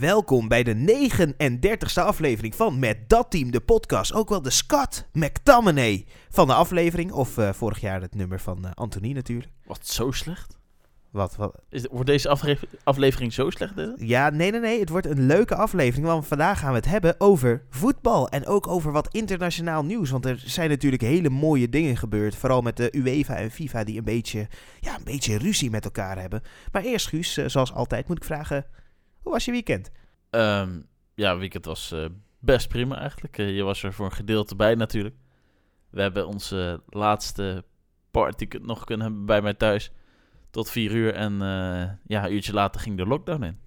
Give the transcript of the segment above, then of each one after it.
welkom bij de 39ste aflevering van Met Dat Team, de podcast. Ook wel de Scott McTominay van de aflevering. Of eh, vorig jaar het nummer van uh, Anthony natuurlijk. Wat, zo slecht? Wat, wat? Is, wordt deze afle aflevering zo slecht? Hè? Ja, nee, nee, nee. Het wordt een leuke aflevering. Want vandaag gaan we het hebben over voetbal. En ook over wat internationaal nieuws. Want er zijn natuurlijk hele mooie dingen gebeurd. Vooral met de UEFA en FIFA die een beetje, ja, een beetje ruzie met elkaar hebben. Maar eerst, Guus, uh, zoals altijd moet ik vragen... Hoe was je weekend? Um, ja, weekend was uh, best prima eigenlijk. Uh, je was er voor een gedeelte bij natuurlijk. We hebben onze laatste party nog kunnen hebben bij mij thuis. Tot vier uur en uh, ja, een uurtje later ging de lockdown in.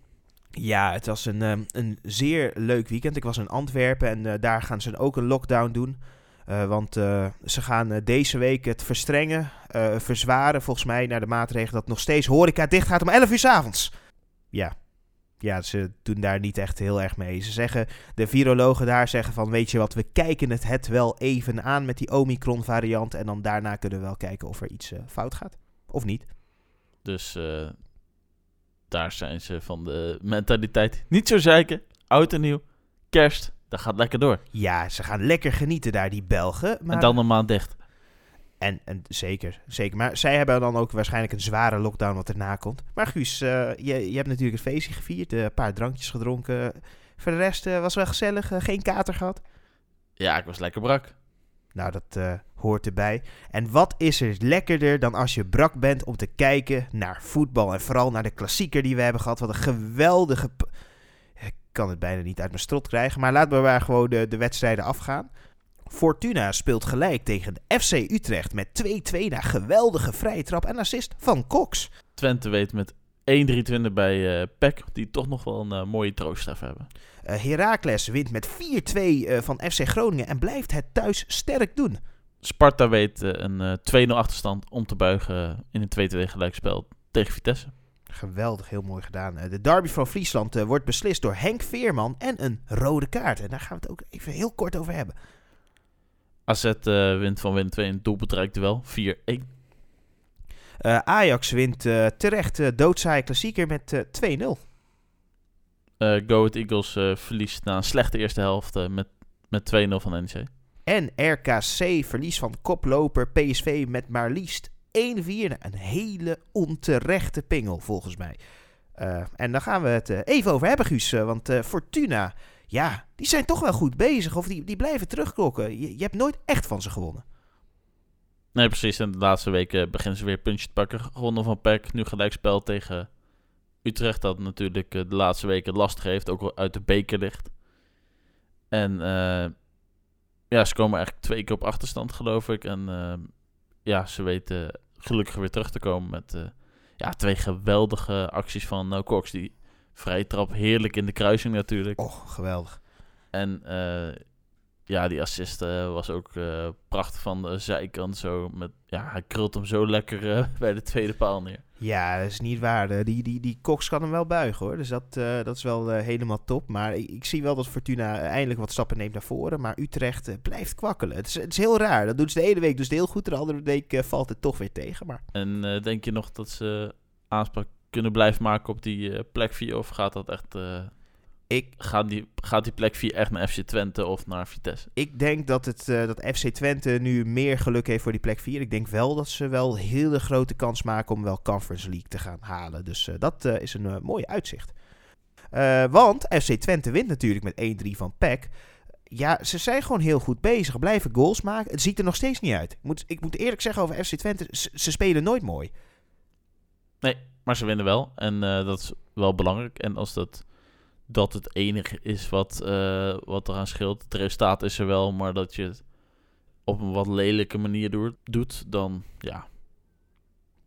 Ja, het was een, um, een zeer leuk weekend. Ik was in Antwerpen en uh, daar gaan ze ook een lockdown doen. Uh, want ze gaan deze week het verstrengen, verzwaren volgens mij naar de maatregel dat nog steeds horeca dicht gaat om 11 uur s avonds. Ja, ja, ze doen daar niet echt heel erg mee. Ze zeggen, de virologen daar zeggen van, weet je wat, we kijken het, het wel even aan met die Omicron variant. En dan daarna kunnen we wel kijken of er iets uh, fout gaat. Of niet. Dus uh, daar zijn ze van de mentaliteit niet zo zeiken. Oud en nieuw, kerst, dat gaat lekker door. Ja, ze gaan lekker genieten daar, die Belgen. Maar... En dan een maand dicht. En, en zeker, zeker. Maar zij hebben dan ook waarschijnlijk een zware lockdown wat erna komt. Maar Guus, uh, je, je hebt natuurlijk het feestje gevierd. Uh, een paar drankjes gedronken. Voor de rest uh, was wel gezellig. geen kater gehad. Ja, ik was lekker brak. Nou, dat hoort erbij. En wat is er lekkerder dan als je brak bent om te kijken naar voetbal. En vooral naar de klassieker die we hebben gehad. Wat een geweldige... Ik kan het bijna niet uit mijn strot krijgen. Maar laten we maar gewoon de, de wedstrijden afgaan. Fortuna speelt gelijk tegen FC Utrecht met 2-2 na geweldige vrije trap en assist van Cox. Twente weet met 1-3 bij uh, PEC, die toch nog wel een uh, mooie trooststraf hebben. Uh, Heracles wint met 4-2 uh, van FC Groningen en blijft het thuis sterk doen. Sparta weet een 2-0 achterstand om te buigen in een 2-2 gelijkspel tegen Vitesse. Geweldig, heel mooi gedaan. De derby van Friesland wordt beslist door Henk Veerman en een rode kaart. En daar gaan we het ook even heel kort over hebben. AZ uh, wint van Willem 2 een doelbereikt wel 4-1. Uh, Ajax wint uh, terecht uh, doodzaaie klassieker met 2-0. Uh, Go Ahead Eagles verliest na een slechte eerste helft met, met 2-0 van NEC. En RKC verlies van koploper PSV met maar liefst 1-4. Een hele onterechte pingel volgens mij. en daar gaan we het even over hebben, Guus. want Fortuna ja, die zijn toch wel goed bezig. Of die, die blijven terugklokken. Je, je hebt nooit echt van ze gewonnen. Nee, precies. En de laatste weken beginnen ze weer puntjes te pakken. Gewonnen van PEC. Nu gelijkspel tegen Utrecht. Dat natuurlijk de laatste weken lastig heeft. Ook wel uit de beker ligt. En uh, ja, ze komen eigenlijk twee keer op achterstand, geloof ik. En uh, ja, ze weten gelukkig weer terug te komen met ja, twee geweldige acties van No Cox. Die Vrije trap, heerlijk in de kruising natuurlijk. Oh, geweldig. En uh, ja, die assist uh, was ook uh, prachtig van de zijkant zo. Met, ja, hij krult hem zo lekker bij de tweede paal neer. Ja, dat is niet waar. Die, die, die Cox kan hem wel buigen hoor. Dus dat, dat is wel helemaal top. Maar ik, ik, zie wel dat Fortuna eindelijk wat stappen neemt naar voren. Maar Utrecht blijft kwakkelen. Het is, het is heel raar. Dat doen ze de ene week dus heel goed. De andere week valt het toch weer tegen. Maar... En denk je nog dat ze aanspraak kunnen blijven maken op die uh, plek 4? Of gaat dat echt... Uh, ik, gaat, die, gaat die plek 4 echt naar FC Twente of naar Vitesse? Ik denk dat, het, uh, dat FC Twente nu meer geluk heeft voor die plek 4. Ik denk wel dat ze wel hele grote kans maken om wel Conference League te gaan halen. Dus dat is een mooie uitzicht. want FC Twente wint natuurlijk met 1-3 van PEC. Ja, ze zijn gewoon heel goed bezig. Blijven goals maken. Het ziet er nog steeds niet uit. Ik moet, ik moet eerlijk zeggen over FC Twente. Ze, ze spelen nooit mooi. Nee, maar ze winnen wel. En uh, dat is wel belangrijk. En als dat, dat het enige is wat, uh, wat eraan scheelt. Het resultaat is er wel, maar dat je het op een wat lelijke manier doet, doet dan ja.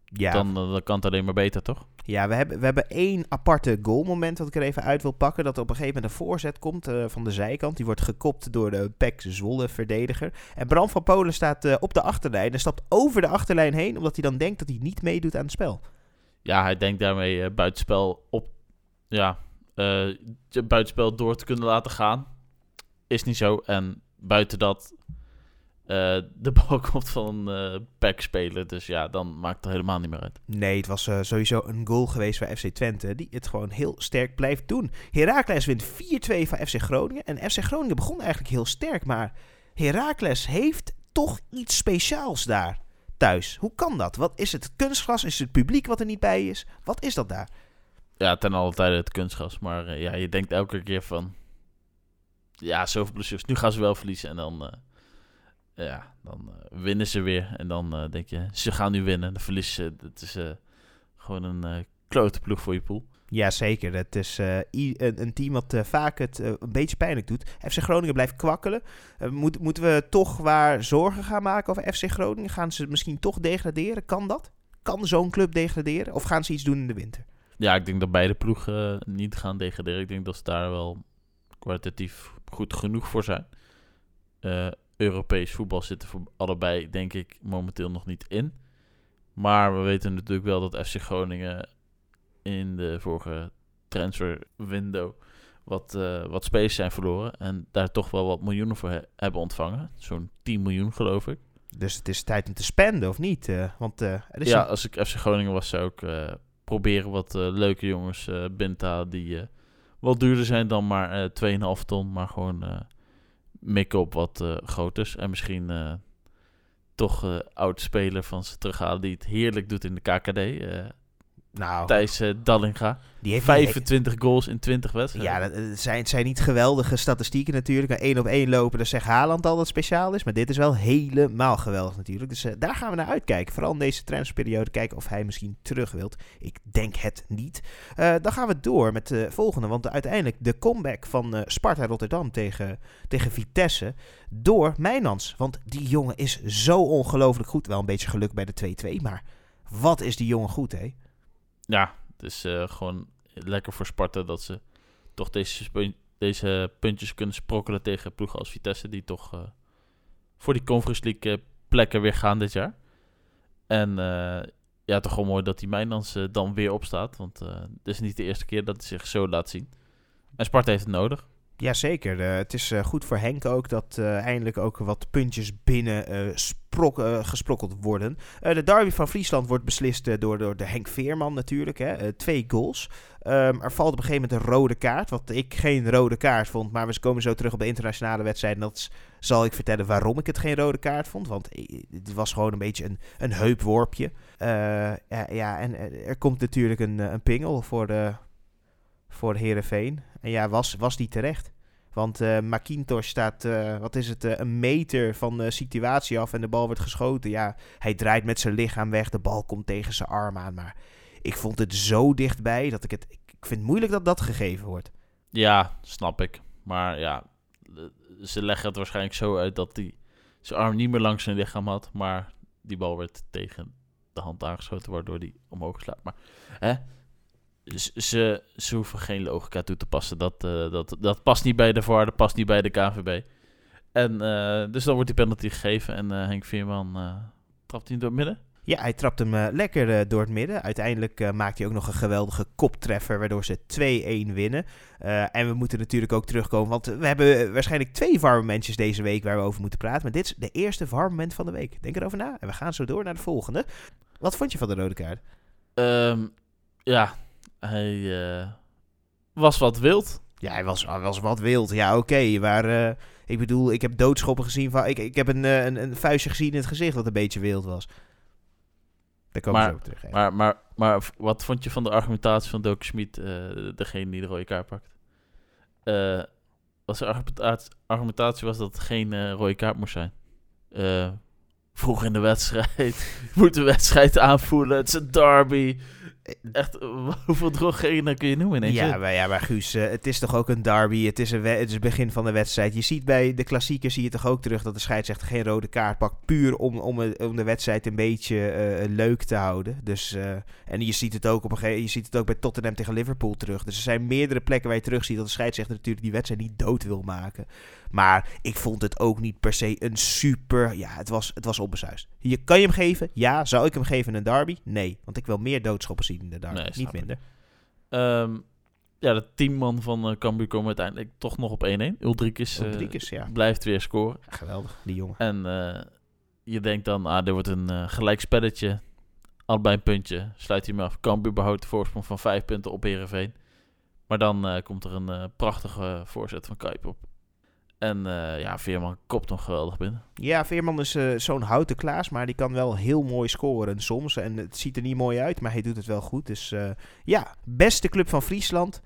Ja. Dan, dan kan het alleen maar beter, toch? Ja, we hebben, we hebben één aparte goalmoment dat ik er even uit wil pakken. Dat er op een gegeven moment een voorzet komt uh, van de zijkant. Die wordt gekopt door de Pek Zwolle verdediger. En Bram van Polen staat uh, op de achterlijn en stapt over de achterlijn heen. Omdat hij dan denkt dat hij niet meedoet aan het spel ja, hij denkt daarmee uh, buitenspel op. Ja, uh, buitenspel door te kunnen laten gaan. Is niet zo. En buiten dat eh, de bal komt van eh Peck spelen. Dus ja, dan maakt het helemaal niet meer uit. Nee, het was eh, sowieso een goal geweest van FC Twente. Die het gewoon heel sterk blijft doen. Heracles wint 4-2 van FC Groningen. En FC Groningen begon eigenlijk heel sterk. Maar Heracles heeft toch iets speciaals daar thuis. Hoe kan dat? Wat is het? Kunstgras? Is het publiek wat er niet bij is? Wat is dat daar? Ja, ten alle tijde het kunstgas. Maar eh, ja, je denkt elke keer van... Ja, zoveel blessures. Nu gaan ze wel verliezen. En dan... eh, ja, dan eh, winnen ze weer. En dan denk je, ze gaan nu winnen. Dan verliezen ze. Het is gewoon een klote ploeg voor je pool. Jazeker, het is eh, een, een team wat eh, vaak het eh, een beetje pijnlijk doet. FC Groningen blijft kwakkelen. Moet, moeten we toch waar zorgen gaan maken over FC Groningen? Gaan ze misschien toch degraderen? Kan dat? Kan zo'n club degraderen? Of gaan ze iets doen in de winter? Ja, ik denk dat beide ploegen niet gaan degraderen. Ik denk dat ze daar wel kwalitatief goed genoeg voor zijn. Europees voetbal zit er voor allebei, denk ik, momenteel nog niet in. Maar we weten natuurlijk wel dat FC Groningen in de vorige transfer window wat, eh, wat spelers zijn verloren. En daar toch wel wat miljoenen voor he- hebben ontvangen. Zo'n 10 miljoen, geloof ik. Dus het is tijd om te spenden, of niet? Eh, want eh, er is Ja, een- als ik FC Groningen was, zou ik proberen wat leuke jongens binnen te halen die wat duurder zijn dan maar eh 2,5 ton, maar gewoon mikken op wat groters. En misschien toch oud speler van ze terughalen die het heerlijk doet in de KKD. Nou, Thijs eh, Dallinga. die heeft 25 goals in 20 wedstrijden. Ja, dat eh, zijn, het zijn niet geweldige statistieken natuurlijk. Een één op één lopen, dat zegt Haaland al dat speciaal is. Maar dit is wel helemaal geweldig natuurlijk. Dus eh, daar gaan we naar uitkijken. Vooral in deze transferperiode. Kijken of hij misschien terug wilt. Ik denk het niet. Dan gaan we door met de volgende. Want uiteindelijk de comeback van Sparta Rotterdam tegen, tegen Vitesse. Door Mijnans. Want die jongen is zo ongelooflijk goed. Wel een beetje geluk bij de 2-2. Maar wat is die jongen goed, hè? Ja, het is eh, gewoon lekker voor Sparta dat ze toch deze, deze puntjes kunnen sprokkelen tegen ploegen als Vitesse, die toch eh, voor die Conference League eh, plekken weer gaan dit jaar. En ja, toch wel mooi dat die Mijnans eh, dan weer opstaat, want het is niet de eerste keer dat hij zich zo laat zien. En Sparta heeft het nodig. Jazeker, eh, het is eh, goed voor Henk ook dat eh, eindelijk ook wat puntjes binnen sprok, gesprokkeld worden. De derby van Friesland wordt beslist door, door de Henk Veerman natuurlijk. Hè. Twee goals. Ehm, er valt op een gegeven moment een rode kaart, wat ik geen rode kaart vond. Maar we komen zo terug op de internationale wedstrijd. En dat zal ik vertellen waarom ik het geen rode kaart vond. Want het was gewoon een beetje een, een heupworpje. Ja, ja, en er komt natuurlijk een, een pingel voor de, voor Herenveen. En ja, was, was die terecht? Want McIntosh staat, eh, wat is het, eh, een meter van de situatie af en de bal wordt geschoten. Ja, hij draait met zijn lichaam weg, de bal komt tegen zijn arm aan. Maar ik vond het zo dichtbij dat ik het, ik vind het moeilijk dat dat gegeven wordt. Ja, snap ik. Maar ja, ze leggen het waarschijnlijk zo uit dat hij zijn arm niet meer langs zijn lichaam had. Maar die bal werd tegen de hand aangeschoten, waardoor die omhoog slaat. Maar hè, ze, hoeven geen logica toe te passen. Dat, eh, dat, dat past niet bij de VAR, dat past niet bij de KVB. En eh, dus dan wordt die penalty gegeven en eh, Henk Veerman trapt hij door het midden. Ja, hij trapt hem lekker door het midden. Uiteindelijk maakt hij ook nog een geweldige koptreffer, waardoor ze 2-1 winnen. En we moeten natuurlijk ook terugkomen, want we hebben waarschijnlijk twee VAR-momentjes deze week waar we over moeten praten. Maar dit is de eerste VAR-moment van de week. Denk erover na en we gaan zo door naar de volgende. Wat vond je van de rode kaart? Ehm, ja, hij eh, was wat wild. Ja, hij was, hij was wat wild. Ja, oké. maar eh, ik bedoel, ik heb doodschoppen gezien. Van, ik, ik heb een, eh, een, een vuistje gezien in het gezicht dat een beetje wild was. Daar komen we Maar- zo op terug. hè. Maar, maar, maar wat vond je van de argumentatie van Doke Schmid, degene die de rode kaart pakt? Was de argumentatie, argumentatie was dat het geen rode kaart moest zijn. Vroeg in de wedstrijd. Moet de wedstrijd aanvoelen. Het is een derby. Echt, eh, hoeveel drogheden kun je noemen Ja maar, ja, maar Guus, eh, het is toch ook een derby. Het is, een het is het begin van de wedstrijd. Je ziet bij de klassiekers zie je toch ook terug dat de scheidsrechter geen rode kaart pakt. Puur om, om, het- om de wedstrijd een beetje eh, leuk te houden. Dus, eh, en je ziet, het ook op een gegeven, je ziet het ook bij Tottenham tegen Liverpool terug. Dus er zijn meerdere plekken waar je terug ziet dat de scheidsrechter natuurlijk die wedstrijd niet dood wil maken. Maar ik vond het ook niet per se een super... Ja, het was, het was onbesuist. Je, kan je hem geven? Ja. Zou ik hem geven in een derby? Nee. Want ik wil meer doodschoppen zien in de derby. Nee, niet minder. Ehm, ja, de teamman van uh, Cambuur komen uiteindelijk toch nog op 1-1. Ulrikes, uh, ja. blijft weer scoren. Geweldig, die jongen. En je denkt dan, ah, er wordt een gelijk spelletje. Allebei een puntje. Sluit hij me af. Cambuur behoudt de voorsprong van 5 punten op Heerenveen. Maar dan komt er een prachtige voorzet van Kuip op en uh, ja, Veerman kopt nog geweldig binnen. Ja, Veerman is uh, zo'n houten klaas, maar die kan wel heel mooi scoren soms. En het ziet er niet mooi uit, maar hij doet het wel goed. Dus uh, ja, beste club van Friesland.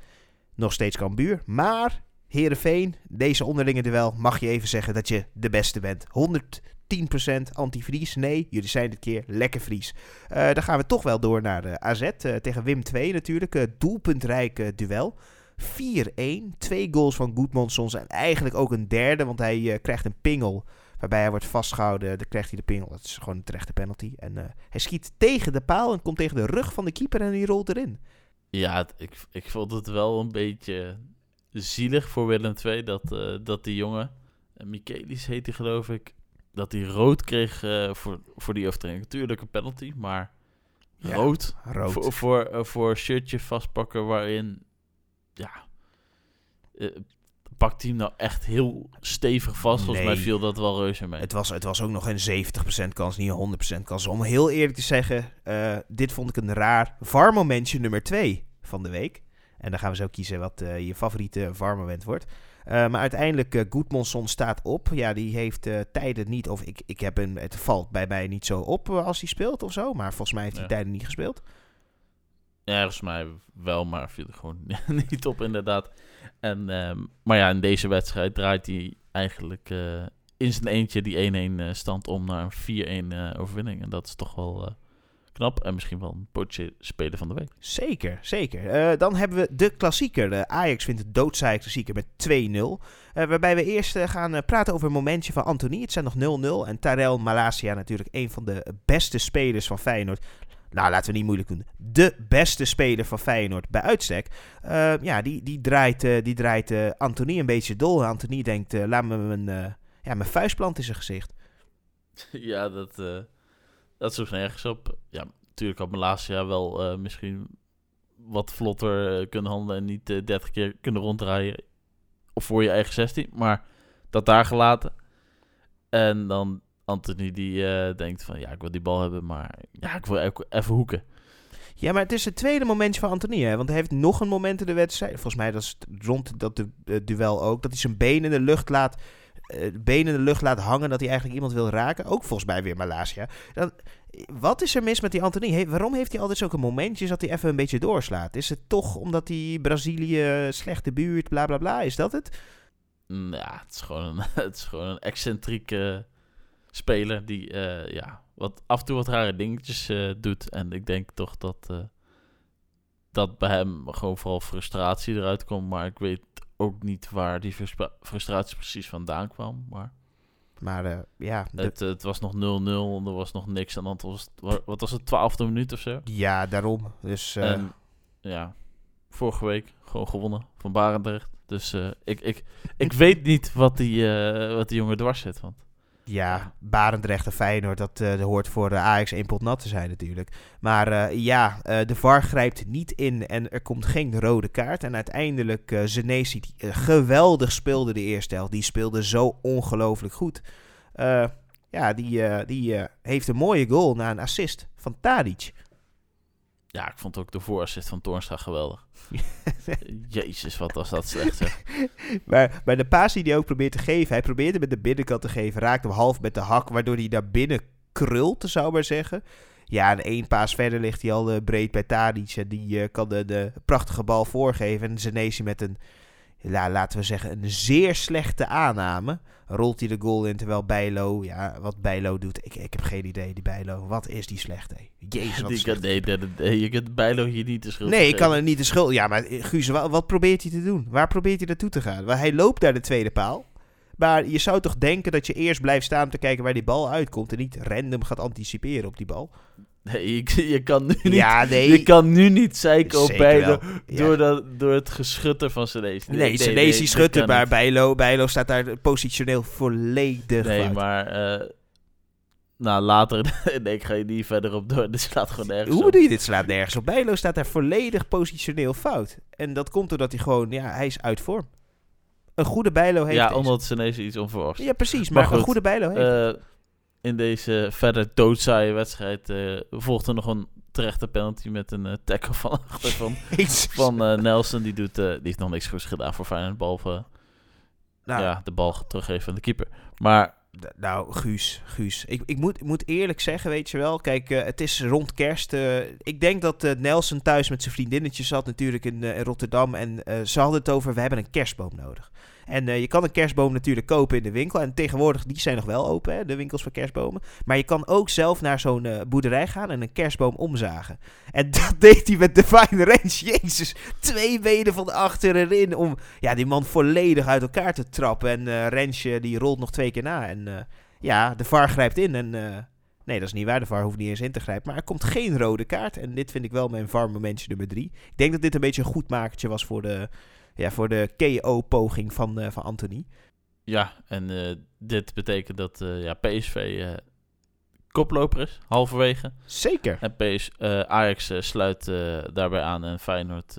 Nog steeds Cambuur. Maar Herenveen, deze onderlinge duel, mag je even zeggen dat je de beste bent. 110% anti-Fries. Nee, jullie zijn dit keer lekker Fries. dan gaan we toch wel door naar AZ tegen Wim 2 natuurlijk. doelpuntrijk duel. 4-1. Twee goals van Goedmonsons en eigenlijk ook een derde, want hij uh, krijgt een pingel waarbij hij wordt vastgehouden. Dan krijgt hij de pingel. Dat is gewoon een terechte penalty. En uh, hij schiet tegen de paal en komt tegen de rug van de keeper en die rolt erin. Ja, ik, ik vond het wel een beetje zielig voor Willem II dat, uh, dat die jongen, Michaelis heet hij geloof ik, dat hij rood kreeg voor, voor die overtreding. Natuurlijk een penalty, maar ja, rood, rood. Voor, voor, voor shirtje vastpakken waarin ja, uh, pakt hij hem nou echt heel stevig vast? Volgens mij viel dat wel reuze mee. Het was, het was ook nog een 70% kans, niet een 100% kans. Om heel eerlijk te zeggen, uh, dit vond ik een raar VAR-momentje nummer 2 van de week. En dan gaan we zo kiezen wat uh, je favoriete VAR-moment wordt. Uh, maar uiteindelijk, uh, Goedmonson staat op. Ja, die heeft uh, tijden niet, of ik, ik heb een, het valt bij mij niet zo op als hij speelt of zo. Maar volgens mij heeft hij tijden niet gespeeld. Volgens mij wel, maar viel er gewoon niet op inderdaad. En, um, maar ja, in deze wedstrijd draait hij eigenlijk uh, in zijn eentje die 1-1 stand om naar een 4-1 uh, overwinning. En dat is toch wel knap en misschien wel een potje speler van de week. Zeker, zeker. dan hebben we de klassieker. De Ajax vindt het doodzaai klassieker met 2-0. waarbij we eerst gaan praten over een momentje van Anthony. Het zijn nog 0-0 en Tarel Malasia natuurlijk een van de beste spelers van Feyenoord nou laten we niet moeilijk doen, de beste speler van Feyenoord bij uitstek. Uh, ja, die, die draait, uh, die draait uh, Anthony een beetje dol. Anthony denkt, laat me mijn, ja, mijn vuistplant in zijn gezicht. Ja, dat, dat zoekt nergens op. Ja, natuurlijk had Malasia wel misschien wat vlotter kunnen handelen en niet 30 keer kunnen ronddraaien. Of voor je eigen 16, maar dat daar gelaten. En dan Anthony die uh, denkt van ja, ik wil die bal hebben, maar ja, ik wil even hoeken. Ja, maar het is het tweede momentje van Anthony, hè? want hij heeft nog een moment in de wedstrijd. Volgens mij dat is rond dat de, uh, duel ook, dat hij zijn benen in de lucht laat, uh, benen in de lucht laat hangen, dat hij eigenlijk iemand wil raken. Ook volgens mij weer Malasia. Dan, wat is er mis met die Anthony? He, waarom heeft hij altijd zulke momentjes dat hij even een beetje doorslaat? Is het toch omdat hij Brazilië slechte buurt, bla bla bla? Is dat het? Mm, ja, het is gewoon een, het is gewoon een excentrieke speler die uh, ja, wat, af en toe wat rare dingetjes uh, doet. En ik denk toch dat, uh, dat bij hem gewoon vooral frustratie eruit komt. Maar ik weet ook niet waar die frustratie precies vandaan kwam. Maar, maar ja... Het, het, was nog 0-0, er was nog niks aan de Was het, wat was het, twaalfde minuut of zo? Ja, daarom. Dus, en, ja, vorige week gewoon gewonnen van Barendrecht. Dus ik, ik, ik weet niet wat die, wat die jongen dwars zit. Want ja, Barendrecht en Feyenoord, dat, uh, hoort voor de Ajax één pot nat te zijn natuurlijk. Maar uh, ja, uh, de VAR grijpt niet in en er komt geen rode kaart. En uiteindelijk, uh, Zenesi, die geweldig speelde de eerste helft, die speelde zo ongelooflijk goed. ja, die, die heeft een mooie goal na een assist van Tadic. Ja, ik vond ook de voorassist van Toornstra geweldig. Jezus, wat was dat slecht zeg. maar, maar de paas die hij ook probeert te geven, hij probeert hem met de binnenkant te geven, raakt hem half met de hak, waardoor hij daar binnen krult, zou maar zeggen. Ja, en één paas verder ligt hij al uh, breed bij Tadic en die uh, kan de, de, prachtige bal voorgeven. En Zenesi met een ja, laten we zeggen, een zeer slechte aanname. Rolt hij de goal in terwijl Bijlo, ja, wat Bijlo doet, ik, ik heb geen idee, die Bijlo. Wat is die slecht, hé? Jezus, wat die kan, nee, nee, nee, je kunt Bijlo hier niet de schuld Nee, ik kan er niet de schuld... Ja, maar Guus, wat, wat probeert hij te doen? Waar probeert hij naartoe te gaan? hij loopt naar de tweede paal. Maar je zou toch denken dat je eerst blijft staan om te kijken waar die bal uitkomt... en niet random gaat anticiperen op die bal? Nee, je, je, kan nu niet, ja, nee. je kan nu niet zeiken op Bijlo door, dat, door het geschutter van Senesi. Nee, nee, Senesi nee, schutter, maar Bijlo, Bijlo staat daar positioneel volledig Nee, maar uh, nou, later in de ga je niet verder op door. Dit slaat gewoon nergens Hoe op. doe je dit? Slaat nergens op. Bijlo staat daar volledig positioneel fout. En dat komt doordat hij gewoon, ja, hij is uit vorm. Een goede Bijlo heeft Ja, omdat ineens iets onverwachts. Ja, precies. Maar Maar, een goed, goede Bijlo heeft. Eh, in deze verder doodzaaie wedstrijd eh volgde nog een terechte penalty met een eh, tackle van achter van, van eh, Nelson. Die, doet, die heeft nog niks goeds gedaan voor Feyenoord, behalve nou, ja, de bal teruggeven aan de keeper. Maar Nou, Guus, Guus. Ik, ik, moet, ik moet eerlijk zeggen, weet je wel. Kijk, het is rond kerst. ik denk dat Nelson thuis met zijn vriendinnetjes zat natuurlijk in, in Rotterdam. En ze hadden het over, we hebben een kerstboom nodig. En eh, je kan een kerstboom natuurlijk kopen in de winkel. En tegenwoordig, die zijn nog wel open, hè, de winkels voor kerstbomen. Maar je kan ook zelf naar zo'n eh, boerderij gaan en een kerstboom omzagen. En dat deed hij met Divine Range. Jezus, twee benen van achter erin om ja, die man volledig uit elkaar te trappen. En eh Rensje die rolt nog twee keer na. En ja, de VAR grijpt in. En nee, dat is niet waar. De VAR hoeft niet eens in te grijpen. Maar er komt geen rode kaart. En dit vind ik wel mijn VAR-momentje nummer drie. Ik denk dat dit een beetje een goed makertje was voor de, ja, voor de KO-poging van, eh, van Anthony. ja, en eh, dit betekent dat eh, ja, PSV koploper is, halverwege. Zeker. En PS, Ajax sluit daarbij aan en Feyenoord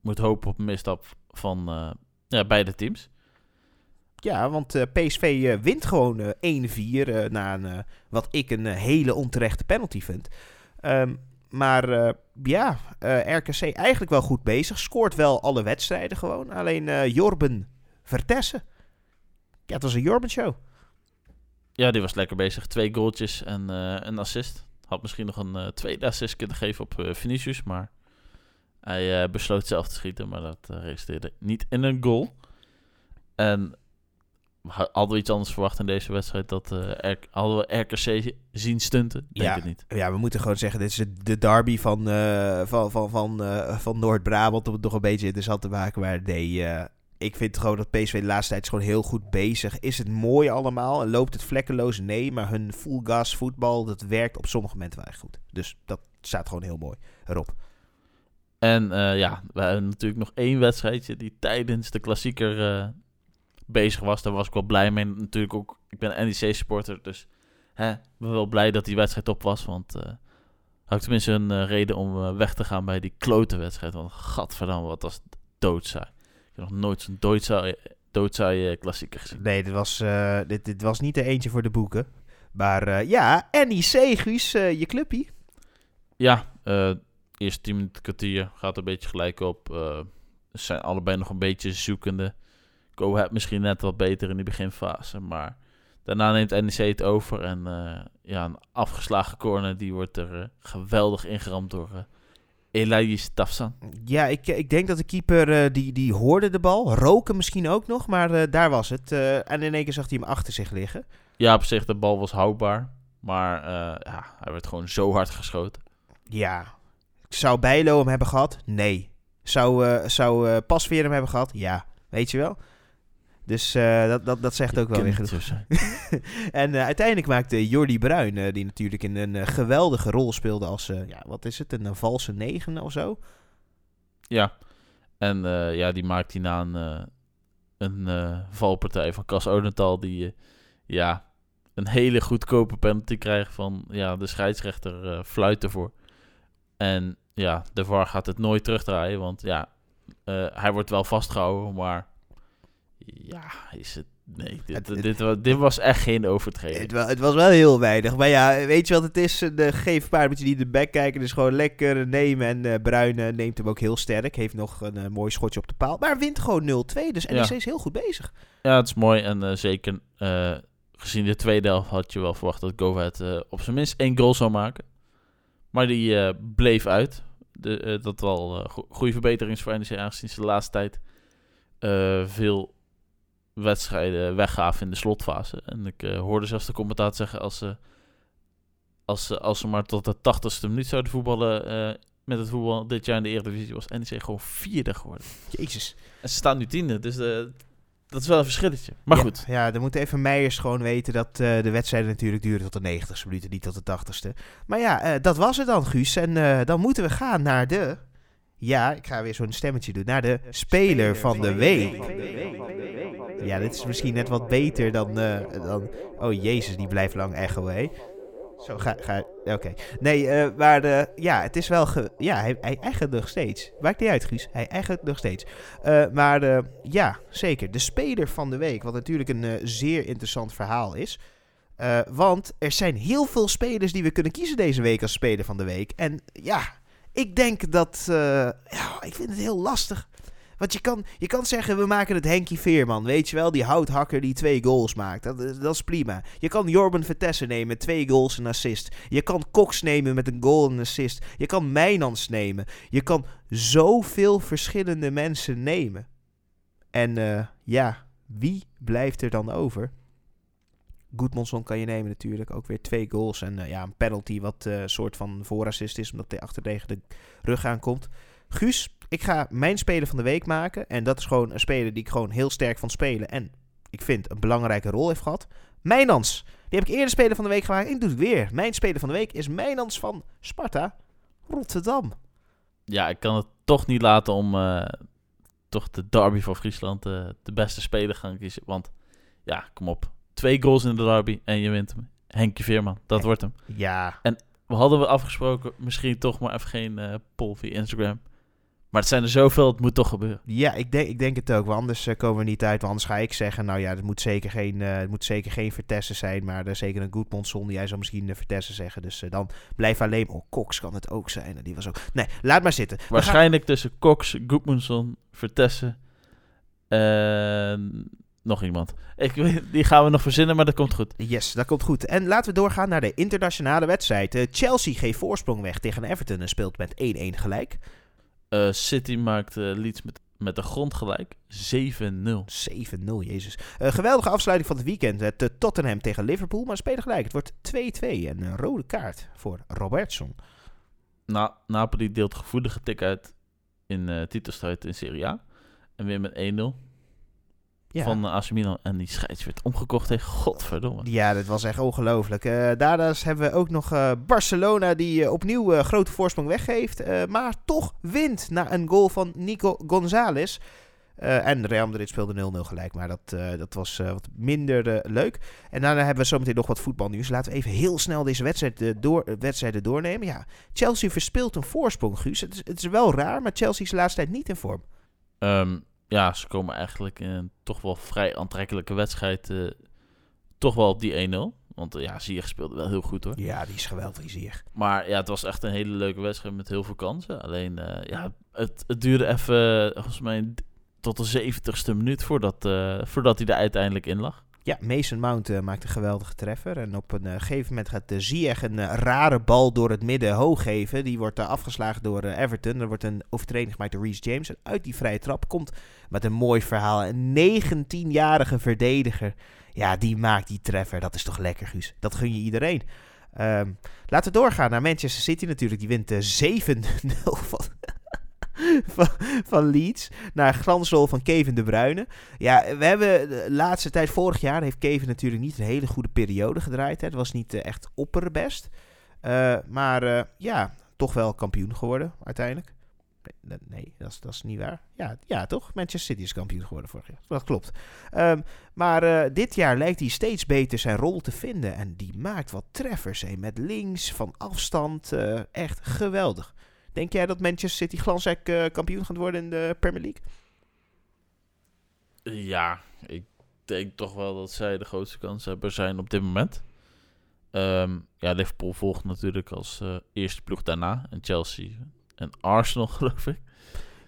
moet hopen op een misstap van ja, beide teams. Ja, want PSV wint gewoon eh 1-4 eh, na een, wat ik een hele onterechte penalty vind. Ehm, maar eh, ja, eh, RKC eigenlijk wel goed bezig. Scoort wel alle wedstrijden gewoon. Alleen eh, Jorben Vertessen. Ja, het was een Jorben-show. Ja, die was lekker bezig. Twee goaltjes en een assist. Had misschien nog een tweede assist kunnen geven op Vinicius, maar hij besloot zelf te schieten, maar dat resulteerde niet in een goal. En hadden we iets anders verwacht in deze wedstrijd? Dat R- hadden we RKC zien stunten? Denk Ja. het niet. Ja, we moeten gewoon zeggen, dit is de, de derby van, eh, van, van, van, eh, van Noord-Brabant. Om het nog een beetje interessant te maken. Maar nee, ik vind gewoon dat PSV de laatste tijd is gewoon heel goed bezig. Is het mooi allemaal? En loopt het vlekkeloos? Nee, maar hun full gas voetbal, dat werkt op sommige momenten wel echt goed. Dus dat staat gewoon heel mooi erop. En ja, we hebben natuurlijk nog één wedstrijdje die tijdens de klassieker bezig was. Daar was ik wel blij mee. Natuurlijk ook, ik ben NEC-supporter, dus hè, ben wel blij dat die wedstrijd op was. Want eh had ik tenminste een eh, reden om eh, weg te gaan bij die klote wedstrijd. Want gadverdamme, wat was het doodzaai. Ik heb nog nooit zo'n doodzaai, doodzaai klassieker gezien. Nee, dit was, dit, dit was niet er eentje voor de boeken. Maar ja, NEC, Guus, je clubpie. Ja, eerste 10 minuten kwartier gaat een beetje gelijk op. Ze zijn allebei nog een beetje zoekende. Go Ahead misschien net wat beter in die beginfase, maar daarna neemt NEC het over en eh, ja, een afgeslagen corner die wordt er eh, geweldig ingeramd door uh, Elias Tafsan. Ja, ik, ik denk dat de keeper, die, die hoorde de bal. Roken misschien ook nog, maar daar was het. En in één keer zag hij hem achter zich liggen. Ja, op zich de bal was houdbaar, maar ja, hij werd gewoon zo hard geschoten. Ja. Zou Bijlo hem hebben gehad? Nee. Zou, eh zou Pasveer hem hebben gehad? Ja. Weet je wel? Dus eh, dat, dat, dat zegt ook wel weer genoeg. en eh, uiteindelijk maakte Jordi Bruin, eh, die natuurlijk in een geweldige rol speelde als, ja, wat is het, een, valse negen of zo? Ja, en ja, die maakt hij na een, een valpartij van Cas Odental, die ja, een hele goedkope penalty krijgt van ja, de scheidsrechter fluit ervoor. En ja, de VAR gaat het nooit terugdraaien, want ja, hij wordt wel vastgehouden, maar ja, is het... Nee, dit, Het- dit, wa- dit was echt geen overtreding. Het, het was wel heel weinig. Maar ja, weet je wat het is? De geef een paar moet je niet in de bek kijken. Dus gewoon lekker nemen. En eh Bruin eh, neemt hem ook heel sterk. Heeft nog een eh, mooi schotje op de paal. Maar wint gewoon 0-2. Dus NEC Ja. is heel goed bezig. Ja, het is mooi. En eh, zeker eh, gezien de tweede helft had je wel verwacht dat Go Ahead eh, op zijn minst één goal zou maken. Maar die eh, bleef uit. De, eh, dat wel eh, go- goede verbetering is voor NEC aangezien ze de laatste tijd eh, veel wedstrijden weggaven in de slotfase. En ik eh, hoorde zelfs de commentator zeggen als ze, als, ze, als ze maar tot de tachtigste minuut zouden voetballen eh, met het voetbal dit jaar in de Eredivisie was NEC gewoon vierde geworden. Jezus. En ze staan nu tiende, dus eh, dat is wel een verschilletje. Maar Ja, goed. Ja, dan moet even Meijers gewoon weten dat de wedstrijden natuurlijk duren tot de 90ste minuten. Niet tot de 80ste. Maar ja, dat was het dan, Guus. En dan moeten we gaan naar de... Ja, ik ga weer zo'n stemmetje doen. Naar de speler van de week. Ja, dit is misschien net wat beter dan... eh, dan oh jezus, die blijft lang echo, hè. Zo, ga, ga oké. Nee, eh, maar eh, ja, het is wel... Ge ja, hij, hij eigent nog steeds. Maakt niet uit, Guus. Hij eigent nog steeds. Maar eh, ja, zeker. De speler van de week, wat natuurlijk een zeer interessant verhaal is. Want er zijn heel veel spelers die we kunnen kiezen deze week als speler van de week. En ja, ik denk dat... eh, ja, ik vind het heel lastig. Want je kan, je kan zeggen, we maken het Henkie Veerman. Weet je wel, die houthakker die twee goals maakt. Dat, is- dat is prima. Je kan Jorben Vertessen nemen met twee goals en assist. Je kan Cox nemen met een goal en assist. Je kan Mijnans nemen. Je kan zoveel verschillende mensen nemen. En eh, ja, wie blijft er dan over? Goedmanson kan je nemen natuurlijk. Ook weer twee goals en eh, ja, een penalty wat een soort van voorassist is. Omdat hij achter de rug aankomt. Guus, ik ga mijn speler van de week maken. En dat is gewoon een speler die ik gewoon heel sterk van spelen. En ik vind een belangrijke rol heeft gehad. Mijnans. Die heb ik eerder speler van de week gemaakt. En ik doe het weer. Mijn speler van de week is Mijnans van Sparta Rotterdam. Ja, ik kan het toch niet laten om eh, toch de derby voor Friesland eh, de beste speler gaan kiezen. Want ja, kom op. Twee goals in de derby en je wint hem. Henkie Veerman, dat wordt hem. Ja, We hadden we afgesproken, misschien toch maar even geen eh poll via Instagram. Maar het zijn er zoveel, het moet toch gebeuren. ja ik, denk, ik denk het ook. Want anders eh, komen we niet uit. Want anders ga ik zeggen, nou ja, het moet zeker geen, eh het moet zeker geen Vertessen zijn. Maar er is zeker een Goedmanson. Jij zou misschien uh, Vertessen zeggen. Dus dan blijf alleen... Oh, Cox kan het ook zijn. Die was ook... Nee, laat maar zitten. Gaan- Waarschijnlijk tussen Cox, Goedmundsson, Vertessen en nog iemand. Ik, die gaan we nog verzinnen, maar dat komt goed. Yes, dat komt goed. En laten we doorgaan naar de internationale wedstrijd. Eh, Chelsea geeft voorsprong weg tegen Everton en speelt met 1-1 gelijk. 7-0. Eh, City maakt eh, Leeds met, met de grond gelijk. 7-0. jezus. Eh, geweldige afsluiting van het weekend. Het Tottenham tegen Liverpool, maar spelen gelijk. Het wordt 2-2 en een rode kaart voor Robertson. Na, Napoli deelt gevoelige tik uit in titelstrijd in Serie A. En weer met 1-0 Ja. van uh, AC Milan. En die scheids werd omgekocht tegen godverdomme. Ja, dat was echt ongelooflijk. Eh daarnaast hebben we ook nog eh, Barcelona die eh, opnieuw eh, grote voorsprong weggeeft. eh, maar toch wint na een goal van Nico González. Eh, en Real Madrid speelde 0-0 gelijk, maar dat, eh, dat was eh, wat minder eh, leuk. En daarna hebben we zometeen nog wat voetbalnieuws. Laten we even heel snel deze wedstrijd, eh, door, eh, wedstrijden doornemen. Ja, Chelsea verspeelt een voorsprong, Guus. Het is, het is wel raar, maar Chelsea is de laatste tijd niet in vorm. Ehm, ja, ze komen eigenlijk in een toch wel vrij aantrekkelijke wedstrijd. eh, toch wel op die 1-0. Want eh, ja, Ziyech speelde wel heel goed hoor. Ja, die is geweldig, die zie je. Maar ja, het was echt een hele leuke wedstrijd met heel veel kansen. Alleen, eh, ja, het, het duurde even, volgens mij, tot de 70ste minuut voordat, voordat hij er uiteindelijk in lag. Ja, Mason Mount eh, maakt een geweldige treffer. En op een eh, gegeven moment gaat de Ziyech een eh, rare bal door het midden hoog geven. Die wordt eh, afgeslagen door eh, Everton. Er wordt een overtreding gemaakt door Reece James. En uit die vrije trap komt met een mooi verhaal. Een 19-jarige verdediger. Ja, die maakt die treffer. Dat is toch lekker, Guus. Dat gun je iedereen. Ehm, laten we doorgaan naar Manchester City natuurlijk. Die wint eh, 7-0 van, van, Leeds. Naar glansrol van Kevin De Bruyne. Ja, we hebben de laatste tijd, vorig jaar, heeft Kevin natuurlijk niet een hele goede periode gedraaid. Hè. Het was niet eh, echt opperbest. Eh, maar eh, ja, toch wel kampioen geworden uiteindelijk. Nee, dat, is, dat is niet waar. Ja, ja, toch? Manchester City is kampioen geworden vorig jaar. Dat klopt. Ehm, maar dit jaar lijkt hij steeds beter zijn rol te vinden. En die maakt wat treffers. Hè, met links, van afstand. echt geweldig. Denk jij dat Manchester City glansrijk eh, kampioen gaat worden in de Premier League? Ja, ik denk toch wel dat zij de grootste kanshebber zijn op dit moment. Ehm, ja, Liverpool volgt natuurlijk als eh, eerste ploeg daarna. En Chelsea en Arsenal, geloof ik.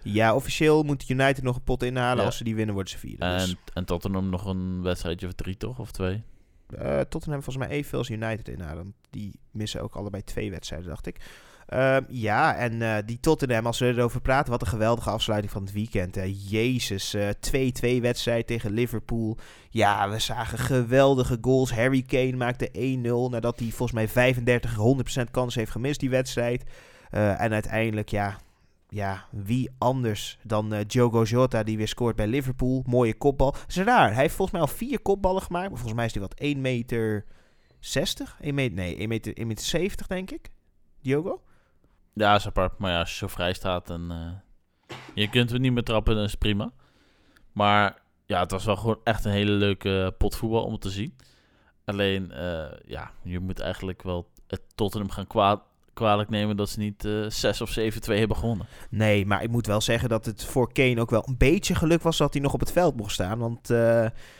Ja, officieel moet United nog een pot inhalen. Ja. Als ze die winnen, worden ze vierde. Dus, En, en Tottenham nog een wedstrijdje of drie, toch? Of twee? eh, Tottenham volgens mij evenveel als United inhalen. want Die missen ook allebei twee wedstrijden, dacht ik. Ehm, ja, en eh, die Tottenham, als we erover praten, wat een geweldige afsluiting van het weekend. Hè. Jezus, eh, 2-2 wedstrijd tegen Liverpool. Ja, we zagen geweldige goals. Harry Kane maakte 1-0 nadat hij volgens mij 35, 100% kans heeft gemist die wedstrijd. Eh, en uiteindelijk, ja, ja, wie anders dan eh Diogo Jota die weer scoort bij Liverpool. Mooie kopbal. Dat is raar. Hij heeft volgens mij al vier kopballen gemaakt. Maar volgens mij is hij wat 1 meter 60? 1 meter, nee, 1 meter, 1 meter 70 denk ik. Diogo? Ja, is apart. Maar ja, als je zo vrij staat en eh, je kunt hem niet meer trappen, dan is het prima. Maar ja, het was wel gewoon echt een hele leuke pot voetbal om te zien. Alleen, eh, ja, je moet eigenlijk wel het Tottenham gaan kwaad, kwalijk nemen dat ze niet uh, 6 of 7-2 hebben gewonnen. Nee, maar ik moet wel zeggen dat het voor Kane ook wel een beetje geluk was dat hij nog op het veld mocht staan. Want, uh,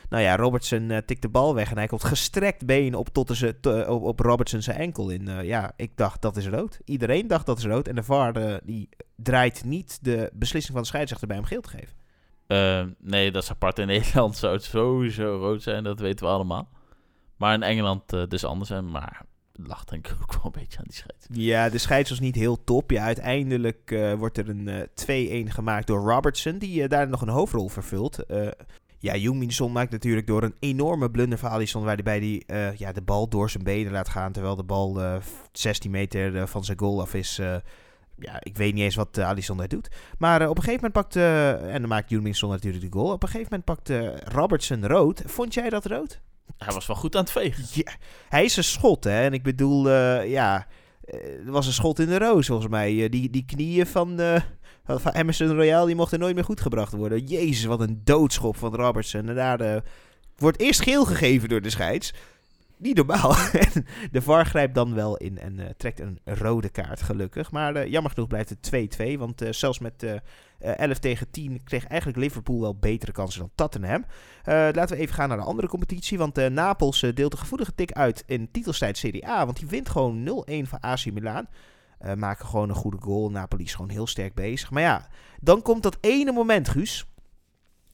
nou ja, Robertson uh, tikt de bal weg en hij komt gestrekt been op, tot op, op Robertson zijn enkel in. ja, ik dacht dat is rood. Iedereen dacht dat is rood. En de VAR die draait niet de beslissing van de scheidsrechter bij hem geel te geven. nee, dat is apart. In Nederland zou het sowieso rood zijn, dat weten we allemaal. Maar in Engeland dus anders. En maar lag denk ik ook wel een beetje aan die scheids. Ja, de scheids was niet heel top. Ja, uiteindelijk uh, wordt er een uh, eh, 2-1 gemaakt door Robertson, die uh, daar nog een hoofdrol vervult. ja, Jungmin maakt natuurlijk door een enorme blunder van Alisson, waarbij hij ja, de bal door zijn benen laat gaan, terwijl de bal 16 meter van zijn goal af is. ja, ik weet niet eens wat Alisson daar doet. Maar op een gegeven moment pakt, en dan maakt Jungmin natuurlijk de goal, op een gegeven moment pakt Robertson rood. Vond jij dat rood? Hij was wel goed aan het vegen. Ja, hij is een schot, hè. En ik bedoel, uh, ja... Er was een schot in de roos, volgens mij. Uh, die, die knieën van, van Emerson Royal, die mochten nooit meer goed gebracht worden. Jezus, wat een doodschop van Robertson. En daar wordt eerst geel gegeven door de scheids niet normaal. de VAR grijpt dan wel in en uh, trekt een rode kaart, gelukkig. Maar uh, jammer genoeg blijft het 2-2. Want uh, zelfs met 11 tegen 10 kreeg eigenlijk Liverpool wel betere kansen dan Tottenham. laten we even gaan naar de andere competitie. Want Napels deelt een gevoelige tik uit in titelstrijd Serie A. Want die wint gewoon 0-1 van AC Milan. maken gewoon een goede goal. Napoli is gewoon heel sterk bezig. Maar ja, dan komt dat ene moment, Guus.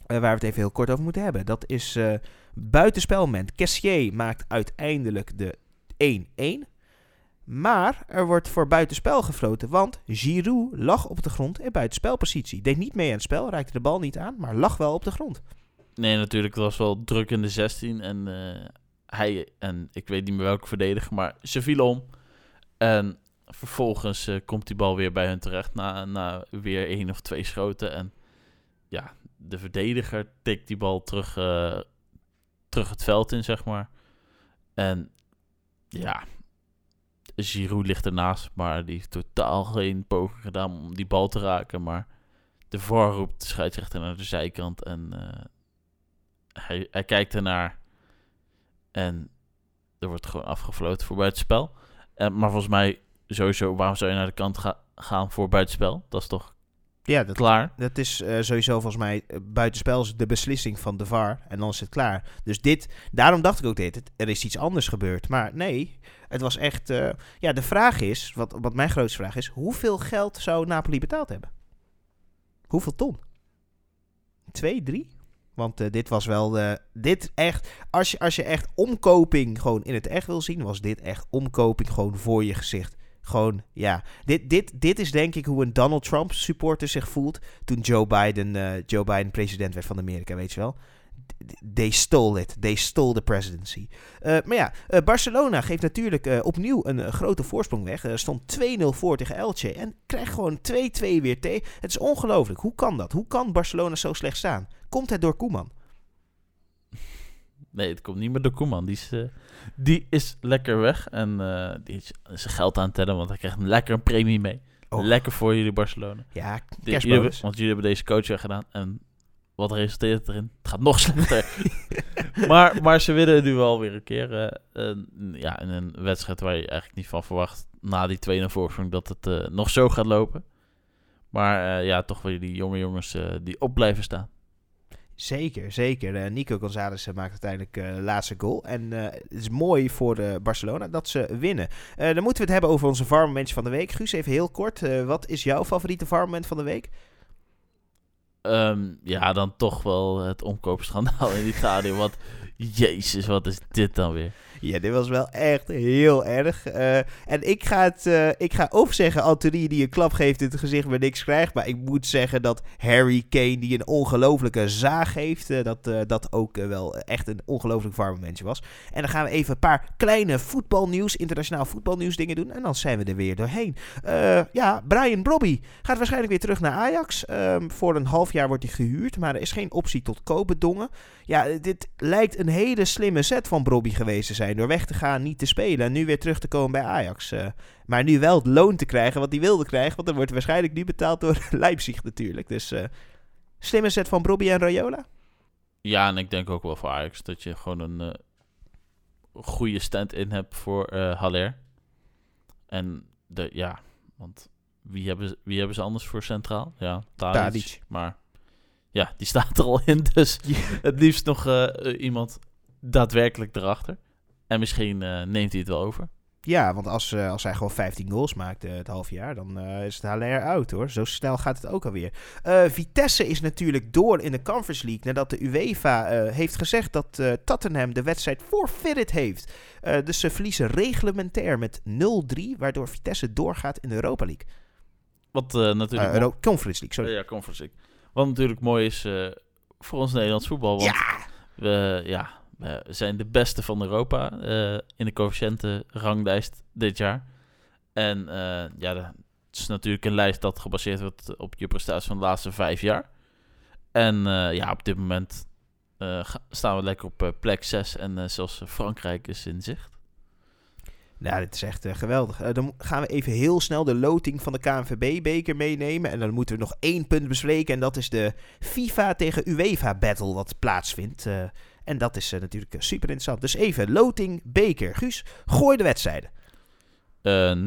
waar we het even heel kort over moeten hebben. Dat is Buitenspelmoment. Cassier maakt uiteindelijk de 1-1. Maar er wordt voor buitenspel gefloten, want Giroud lag op de grond in buitenspelpositie. Deed niet mee aan het spel, raakte de bal niet aan, maar lag wel op de grond. Nee, natuurlijk, het was wel druk in de 16. En uh, hij, en ik weet niet meer welke verdediger, maar ze viel om. En vervolgens uh, komt die bal weer bij hun terecht na, na weer één of twee schoten. En ja, de verdediger tikt die bal terug uh, terug het veld in, zeg maar. En ja, Giroud ligt ernaast, maar die heeft totaal geen poging gedaan om die bal te raken. Maar de VAR roept de scheidsrechter naar de zijkant en uh, hij, hij kijkt ernaar. En er wordt gewoon afgefloten voor buitenspel. En, maar volgens mij, sowieso, waarom zou je naar de kant ga gaan voor buitenspel? Dat is toch ja, dat, klaar. Dat is uh, sowieso volgens mij uh, buitenspel is de beslissing van de VAR en dan is het klaar. Dus dit, daarom dacht ik ook dit, er is iets anders gebeurd. Maar nee, het was echt, uh, ja, de vraag is, wat, wat mijn grootste vraag is, hoeveel geld zou Napoli betaald hebben? Hoeveel ton? Twee, drie? Want dit was wel, dit echt, als je, als je echt omkoping gewoon in het echt wil zien, was dit echt omkoping gewoon voor je gezicht. Gewoon, ja. Dit, dit, dit is denk ik hoe een Donald Trump supporter zich voelt toen Joe Biden, uh, Joe Biden president werd van Amerika, weet je wel. They stole it. They stole the presidency. Uh, maar ja, uh, Barcelona geeft natuurlijk opnieuw een grote voorsprong weg. Stond 2-0 voor tegen Elche. En krijgt gewoon 2-2 weer tegen. Het is ongelooflijk. Hoe kan dat? Hoe kan Barcelona zo slecht staan? Komt het door Koeman? Nee, het komt niet meer door Koeman. Die is, uh, die is lekker weg. En uh, die is zijn geld aan het tellen, want hij krijgt een lekker een premie mee. Oh. Lekker voor jullie Barcelona. Ja, jullie, Want jullie hebben deze coach weggedaan. En wat resulteert erin? Het gaat nog slechter. maar, maar ze willen nu wel weer een keer. Uh, ja, in een wedstrijd waar je eigenlijk niet van verwacht. Na die 2 0 voorsprong dat het nog zo gaat lopen. Maar ja, toch weer die jonge jongens die op blijven staan. Zeker, zeker. Uh, Nico González uh, maakt uiteindelijk uh, de laatste goal. En het is mooi voor Barcelona dat ze winnen. dan moeten we het hebben over onze farmmomentje van de week. Guus, even heel kort. wat is jouw favoriete farmmoment van de week? Um, ja, dan toch wel het omkoopschandaal in Italië. Want jezus, wat is dit dan weer? Ja, dit was wel echt heel erg. Uh, en ik ga het, uh, ik ga of zeggen Anthony die een klap geeft in het gezicht maar niks krijgt. Maar ik moet zeggen dat Harry Kane die een ongelofelijke zaag heeft, uh, dat dat ook wel echt een ongelooflijk warm momentje was. En dan gaan we even een paar kleine voetbalnieuws, internationaal voetbalnieuws dingen doen. En dan zijn we er weer doorheen. ja, Brian Brobby gaat waarschijnlijk weer terug naar Ajax. Um, voor een half jaar wordt hij gehuurd, maar er is geen optie tot kopen dongen. Ja, dit lijkt een hele slimme set van Brobby geweest te zijn door weg te gaan, niet te spelen en nu weer terug te komen bij Ajax. Uh, maar nu wel het loon te krijgen wat hij wilde krijgen, want dan wordt waarschijnlijk nu betaald door Leipzig natuurlijk. Dus uh, slimme set van Brobby en Rayola. Ja, en ik denk ook wel voor Ajax dat je gewoon een uh, goede stand-in hebt voor Haller. En de, ja, want wie hebben, ze- wie hebben ze anders voor centraal? Ja, Tadic. Tadic. Maar ja, die staat er al in. Dus het liefst nog eh, eh, iemand daadwerkelijk erachter. En misschien eh, neemt hij het wel over. Ja, want als, eh, als hij gewoon 15 goals maakt eh, het half jaar, dan is het HLR out hoor. Zo snel gaat het ook alweer. Vitesse is natuurlijk door in de Conference League nadat de UEFA heeft gezegd dat Tottenham de wedstrijd forfeited heeft. Dus ze verliezen reglementair met 0-3, waardoor Vitesse doorgaat in de Europa League. Wat natuurlijk... Euro- Conference League, sorry. ja, Conference League. Wat natuurlijk mooi is voor ons Nederlands voetbal. Want Ja, we, ja, we zijn de beste van Europa eh, in de coëfficiëntenranglijst dit jaar. En eh, ja, het is natuurlijk een lijst dat gebaseerd wordt op je prestatie van de laatste vijf jaar. En eh, ja, op dit moment eh, staan we lekker op eh, plek 6 en eh, zelfs Frankrijk is in zicht. Nou, dit is echt eh, geweldig. Eh, dan gaan we even heel snel de loting van de KNVB-beker meenemen. En dan moeten we nog één punt bespreken. En dat is de FIFA tegen UEFA-battle wat plaatsvindt. Eh, en dat is eh, natuurlijk eh, super interessant. Dus even loting, beker. Guus, gooi de wedstrijden.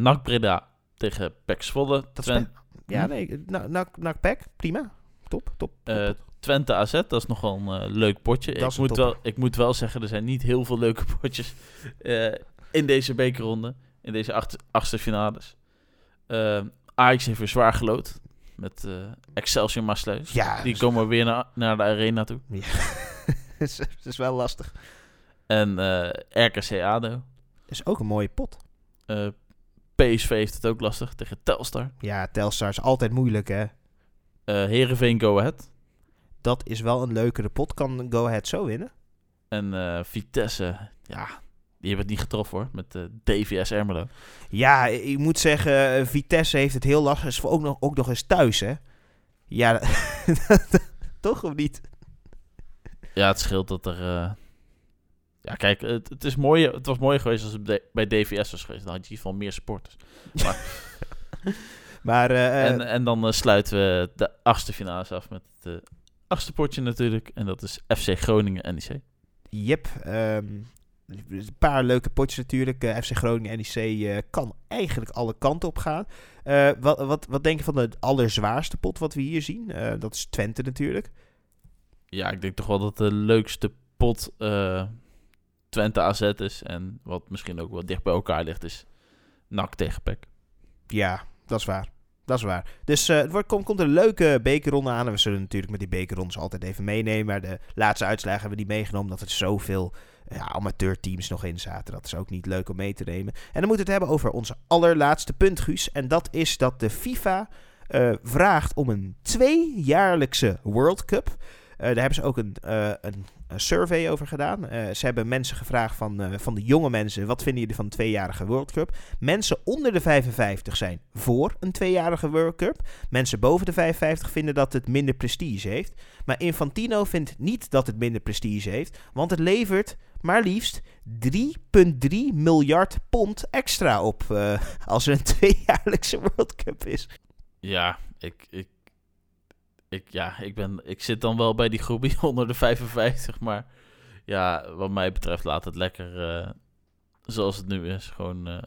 NAC Breda tegen PEC Zwolle. Dat Twen- Ja, Hm? nee, nak, pack, prima. Top, top. top, top. Twente AZ, dat is nogal een leuk potje. Dat Ik moet, topper. wel, ik moet wel zeggen, er zijn niet heel veel leuke potjes in deze bekerronde. In deze acht, achtste finales. Ajax heeft weer zwaar gelood. Met Excelsior Maasluis. Ja, Die dat komen weer naar, naar de arena toe. is, is wel lastig. En eh, RKC ADO. is ook een mooie pot. Eh, PSV heeft het ook lastig tegen Telstar. Ja, Telstar is altijd moeilijk, hè. Eh Heerenveen Go Ahead. Dat is wel een leukere pot. Kan Go Ahead zo winnen? En eh, Vitesse, ja, die hebben het niet getroffen hoor. Met eh, DVS Ermelo. Ja, ik moet zeggen, Vitesse heeft het heel lastig. Is voor ook nog, ook nog eens thuis, hè? Ja, toch of niet? Ja, het scheelt dat er. eh, Ja, kijk, het, het, is mooi, het was mooi geweest als het bij- bij DVS was geweest. Dan had je in ieder geval meer supporters. Maar eh, en, en dan eh, sluiten we de achtste finales af met het eh, achtste potje natuurlijk. En dat is FC Groningen NEC. Jep, ehm, een paar leuke potjes natuurlijk. Eh, FC Groningen NEC eh, kan eigenlijk alle kanten op gaan. Eh, wat, wat, wat denk je van de allerzwaarste pot wat we hier zien? Eh, dat is Twente natuurlijk. Ja, ik denk toch wel dat de leukste pot eh, Twente AZ is. En wat misschien ook wel dicht bij elkaar ligt is NAC tegen PEC. Ja, dat is waar. Dat is waar. Dus eh, het wordt, komt, komt een leuke bekerronde aan. En we zullen natuurlijk met die bekerrondes altijd even meenemen. Maar de laatste uitslagen hebben we niet meegenomen. Dat er zoveel ja, amateurteams nog in zaten. Dat is ook niet leuk om mee te nemen. En dan moeten we het hebben over onze allerlaatste punt, Guus. En dat is dat de FIFA eh, vraagt om een tweejaarlijkse World Cup. Eh, daar hebben ze ook een, eh, een, een survey over gedaan. Eh, ze hebben mensen gevraagd van, van de jonge mensen... wat vinden jullie van een tweejarige World Cup? Mensen onder de 55 zijn voor een tweejarige World Cup. Mensen boven de 55 vinden dat het minder prestige heeft. Maar Infantino vindt niet dat het minder prestige heeft, want het levert maar liefst 3,3 miljard pond extra op als er een tweejaarlijkse World Cup is. Ja, ik, ik, ik, ja ik, ben, ik zit dan wel bij die groep die onder de 55. Maar ja, wat mij betreft laat het lekker eh, zoals het nu is. Gewoon eh,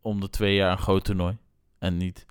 om de twee jaar een groot toernooi. En niet,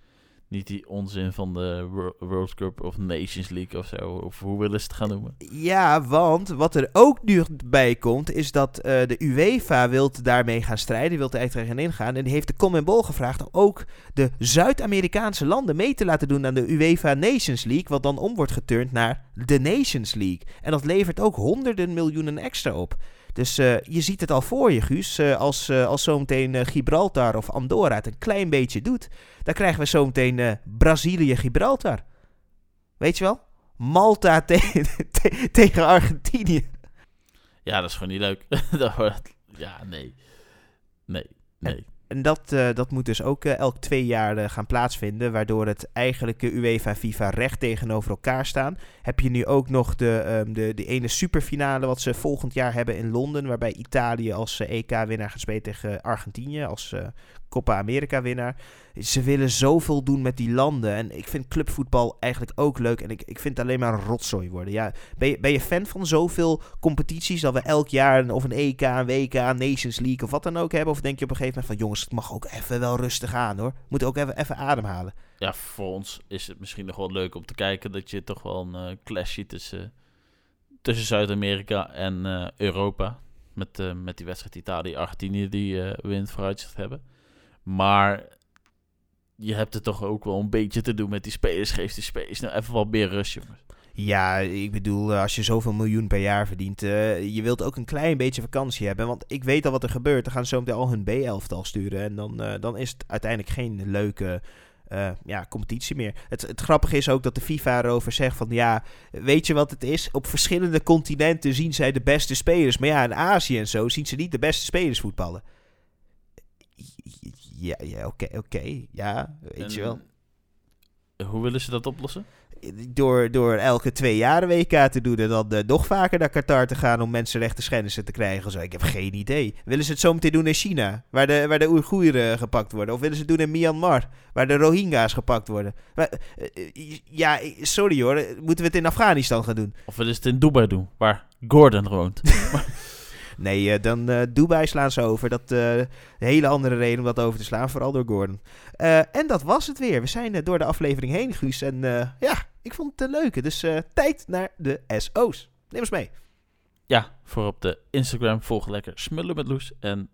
niet die onzin van de Wor- World Cup of Nations League of zo. Of hoe willen ze het gaan noemen? Ja, want wat er ook nu bij komt, is dat eh, de UEFA wilt daarmee gaan strijden. Die wil er echt tegen ingaan. En die heeft de CONMEBOL gevraagd om ook de Zuid-Amerikaanse landen mee te laten doen aan de UEFA Nations League. Wat dan om wordt geturnd naar de Nations League. En dat levert ook honderden miljoenen extra op. Dus eh, je ziet het al voor je, Guus. Eh, als, eh, als zometeen Gibraltar of Andorra het een klein beetje doet, dan krijgen we zometeen Brazilië-Gibraltar. Weet je wel? Malta te- te- tegen Argentinië. Ja, dat is gewoon niet leuk. Ja, nee. Nee, nee. En dat, eh, dat moet dus ook eh, elk twee jaar eh, gaan plaatsvinden, waardoor het eigenlijke UEFA FIFA recht tegenover elkaar staan. Heb je nu ook nog de, ehm, de, de ene superfinale wat ze volgend jaar hebben in Londen, waarbij Italië als EK-winnaar gaat spelen tegen Argentinië als Copa America winnaar. Ze willen zoveel doen met die landen. En ik vind clubvoetbal eigenlijk ook leuk. En ik, ik vind het alleen maar een rotzooi worden. Ja, ben, je, ben je fan van zoveel competities dat we elk jaar of een EK, een WK, Nations League of wat dan ook hebben? Of denk je op een gegeven moment van jongens, het mag ook even wel rustig aan hoor. Moet ook even, even ademhalen. Ja, voor ons is het misschien nog wel leuk om te kijken dat je toch wel een uh, clash ziet tussen, tussen Zuid-Amerika en uh, Europa. Met, uh, met die wedstrijd Italië-Argentinië die uh, we vooruitzicht hebben. Maar je hebt het toch ook wel een beetje te doen met die spelers. Geef die spelers nou even wat meer rust. Ja, ik bedoel, als je zoveel miljoen per jaar verdient, uh, je wilt ook een klein beetje vakantie hebben. Want ik weet al wat er gebeurt. Dan gaan ze zo meteen al hun B-elftal sturen. En dan, uh, dan is het uiteindelijk geen leuke ja, competitie meer. Het, het grappige is ook dat de FIFA erover zegt van ja, weet je wat het is? Op verschillende continenten zien zij de beste spelers. Maar ja, in Azië en zo zien ze niet de beste spelers voetballen. Ja, ja oké, okay, oké. Okay, ja, weet en, je wel. Hoe willen ze dat oplossen? Door, door elke twee jaar WK te doen en dan uh, nog vaker naar Qatar te gaan om mensenrechten schennissen te krijgen. Zo. Ik heb geen idee. Willen ze het zo meteen doen in China, waar de, waar de Oeigoeren gepakt worden? Of willen ze het doen in Myanmar, waar de Rohingya's gepakt worden? Maar, uh, ja, sorry hoor, moeten we het in Afghanistan gaan doen? Of willen ze het in Dubai doen, waar Gordon woont? Nee, uh, dan uh, Dubai slaan ze over. Dat uh, een hele andere reden om dat over te slaan, vooral door Gordon. en dat was het weer. We zijn door de aflevering heen, Guus. En ja, ik vond het een leuke. Dus tijd naar de SO's. Neem eens mee. Ja, voor op de Instagram volgen lekker Smullen met Loes. En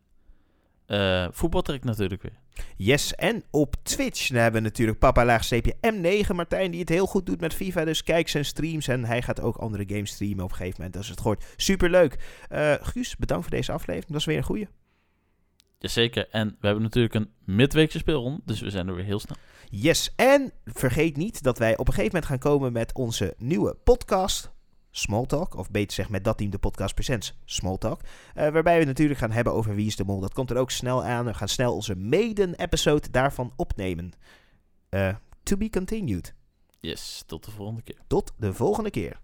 uh, voetbaltrek natuurlijk weer. Yes, en op Twitch hebben we natuurlijk papa laagstreepje M9 Martijn, die het heel goed doet met FIFA. Dus kijk zijn streams en hij gaat ook andere games streamen op een gegeven moment. als het gehoord. Superleuk. Uh, Guus, bedankt voor deze aflevering. Dat is weer een goeie. Jazeker. En we hebben natuurlijk een midweekse speelronde, dus we zijn er weer heel snel. Yes, en vergeet niet dat wij op een gegeven moment gaan komen met onze nieuwe podcast. Smalltalk, of beter zeg met dat team de podcast presents Smalltalk. Uh, waarbij we natuurlijk gaan hebben over Wie is de Mol. Dat komt er ook snel aan. We gaan snel onze maiden-episode daarvan opnemen. Uh, to be continued. Yes, tot de volgende keer. Tot de volgende keer.